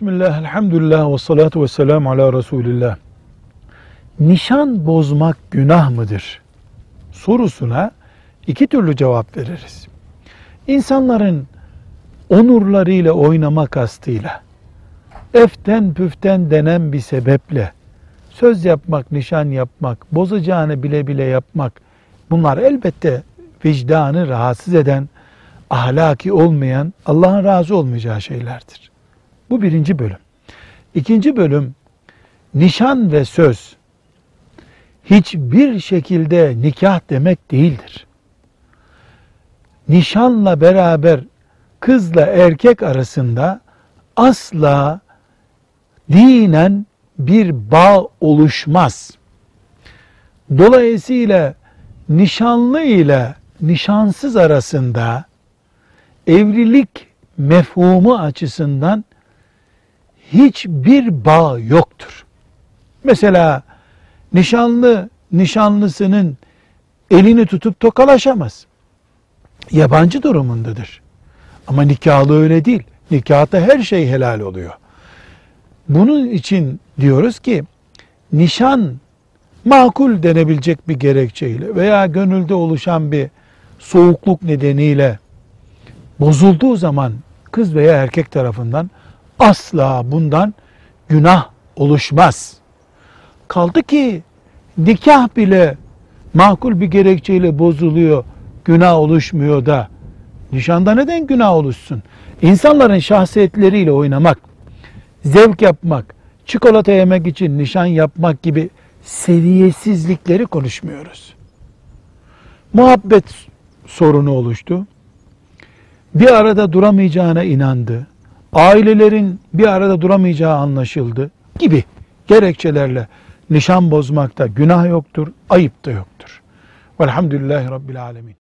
Bismillah, elhamdülillah ve salatu ve selamu ala Resulillah. Nişan bozmak günah mıdır? Sorusuna iki türlü cevap veririz. İnsanların onurlarıyla oynama kastıyla, eften püften denen bir sebeple, söz yapmak, nişan yapmak, bozacağını bile bile yapmak, bunlar elbette vicdanı rahatsız eden, ahlaki olmayan, Allah'ın razı olmayacağı şeylerdir. Bu birinci bölüm. İkinci bölüm, nişan ve söz hiçbir şekilde nikah demek değildir. Nişanla beraber kızla erkek arasında asla dinen bir bağ oluşmaz. Dolayısıyla nişanlı ile nişansız arasında evlilik mefhumu açısından hiçbir bağ yoktur. Mesela nişanlı nişanlısının elini tutup tokalaşamaz. Yabancı durumundadır. Ama nikahlı öyle değil. Nikahta her şey helal oluyor. Bunun için diyoruz ki nişan makul denebilecek bir gerekçeyle veya gönülde oluşan bir soğukluk nedeniyle bozulduğu zaman kız veya erkek tarafından asla bundan günah oluşmaz. Kaldı ki nikah bile makul bir gerekçeyle bozuluyor, günah oluşmuyor da nişanda neden günah oluşsun? İnsanların şahsiyetleriyle oynamak, zevk yapmak, çikolata yemek için nişan yapmak gibi seviyesizlikleri konuşmuyoruz. Muhabbet sorunu oluştu. Bir arada duramayacağına inandı. Ailelerin bir arada duramayacağı anlaşıldı gibi gerekçelerle nişan bozmakta günah yoktur, ayıp da yoktur. Velhamdülillahi Rabbil Alemin.